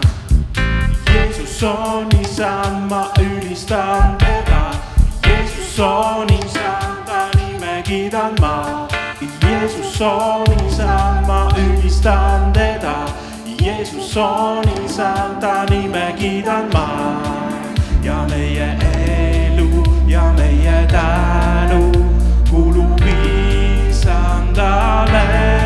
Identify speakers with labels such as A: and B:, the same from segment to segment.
A: isa. Jeesus on isa, ma ülistan teda. Jeesus on isa, ta nime kiidan ma. Jeesus on isa, ma ülistan teda. Jeesus on isa, ta nime kiidan ma. ja meie elu ja meie tänu kulub isandale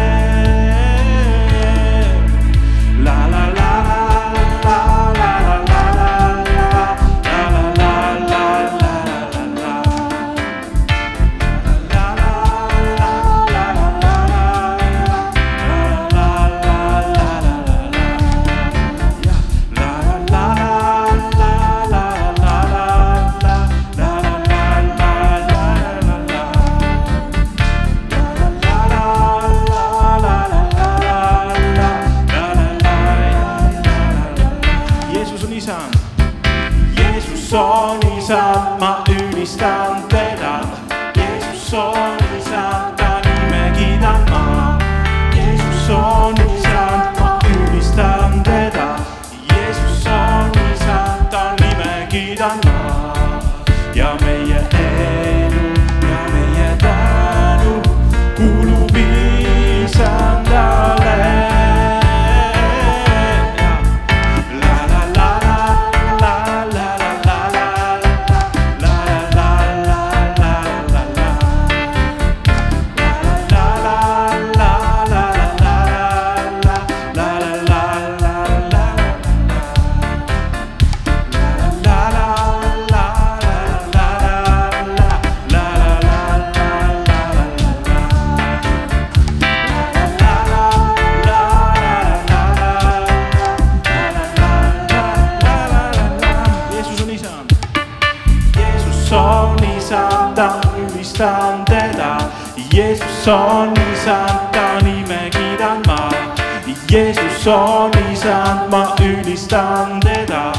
A: Jeesus on isand, ma ülistan teda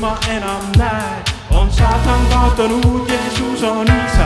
A: ma enam näe, on saatan kaotanud, Jeesus on isa.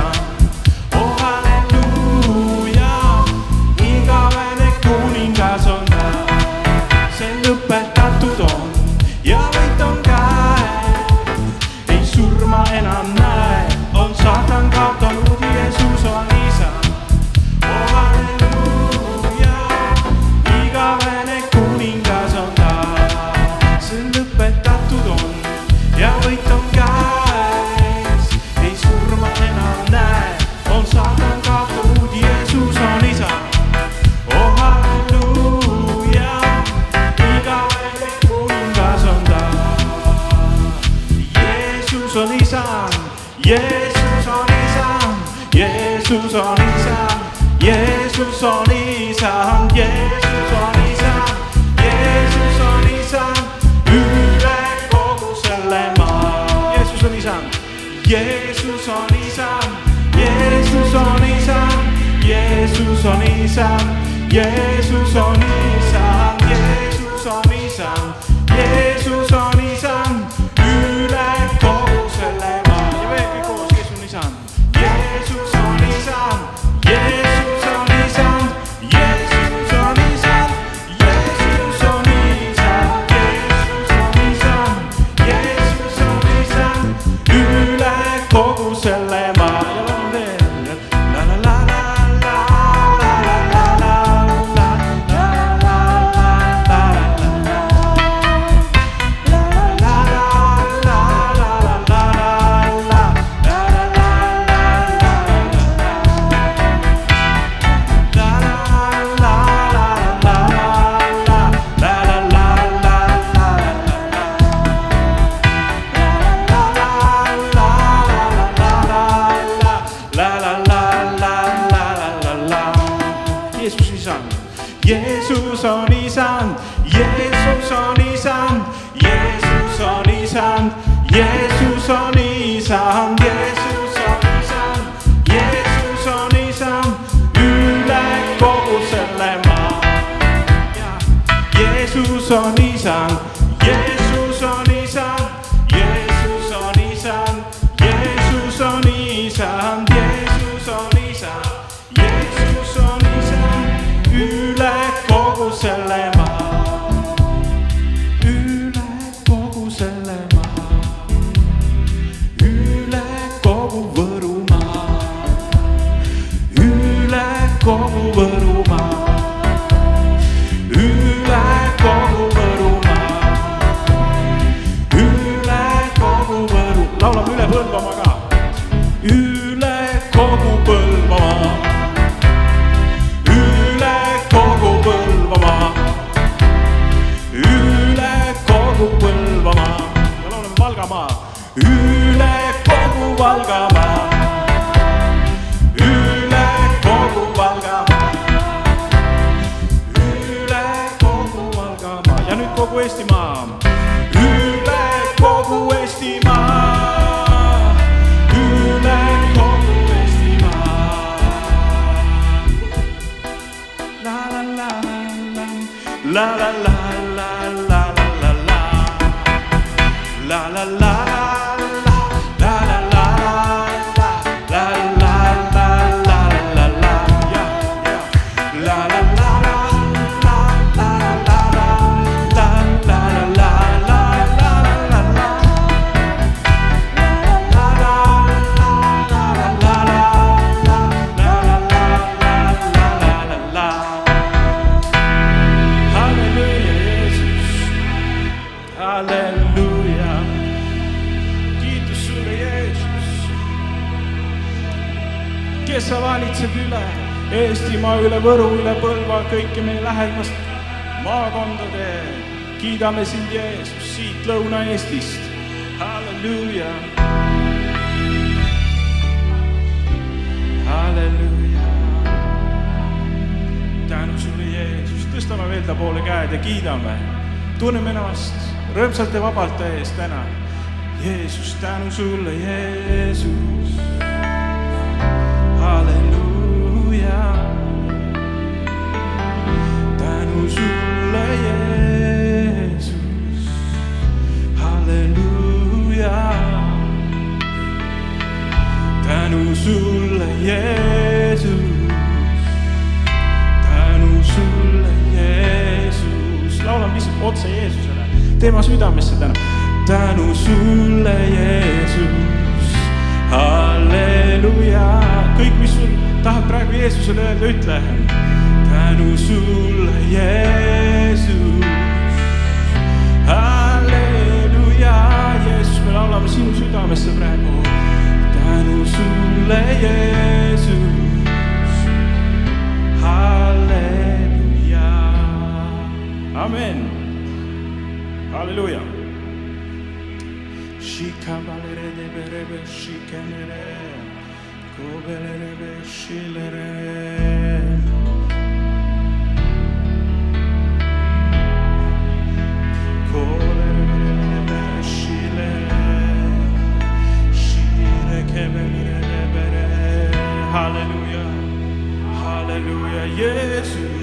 A: Jeesus on isa, Jeesus on isa, Jeesus on isa, Jeesus on isa, Jeesus on Friesland. Jesus on valga Võru, üle Põlva, kõiki meie lähimast maakondade. kiidame sind, Jeesus, siit Lõuna-Eestist. halleluuja. halleluuja. tänu sulle, Jeesus, tõstame veel ta poole käed ja kiidame. tunneme ennast rõõmsalt ja vabalt ta ees täna. Jeesus, tänu sulle, Jeesus. Hallelujah. ütle. tänu sulle, Jeesus. halleluuja, Jeesus, me laulame sinu südamesse praegu. tänu sulle, Jeesus. halleluuja, amen. halleluuja. Shikabalere de berebe shikenere. Kobelere ve şilere. Hallelujah. Hallelujah. Yes.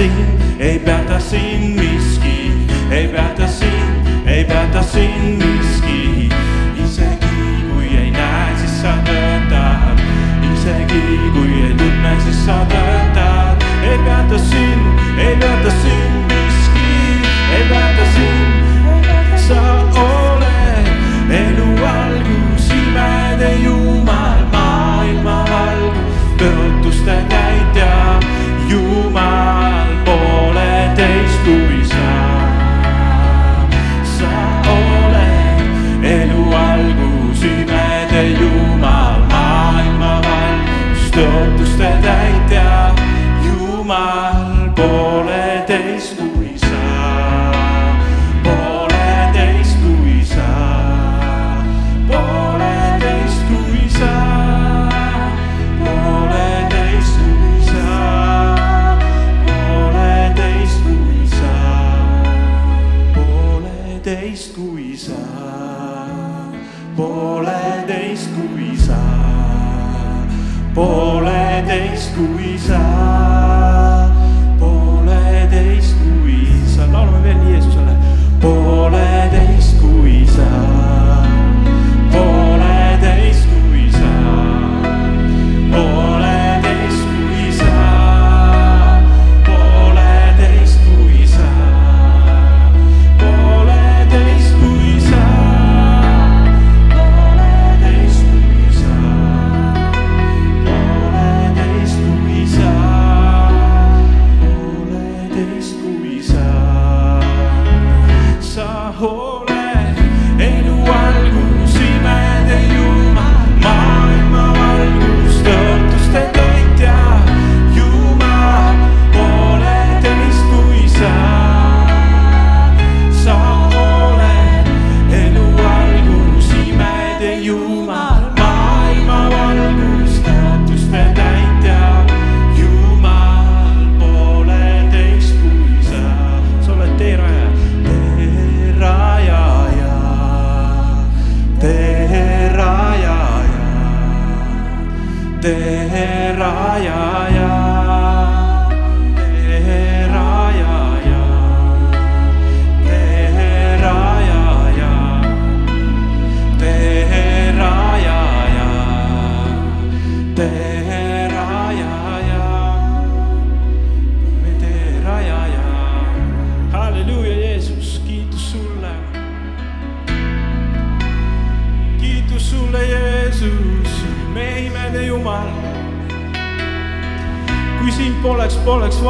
A: siin, ei päätä siin miski, ei päätä siin, ei päätä siin miski. Isegi kui ei näe, siis sa tõotad, isegi kui ei tunne, siis sa tõotad. pooleteist kui sa, pooleteist kui sa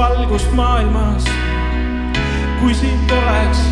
A: valgust maailmas. kui sind poleks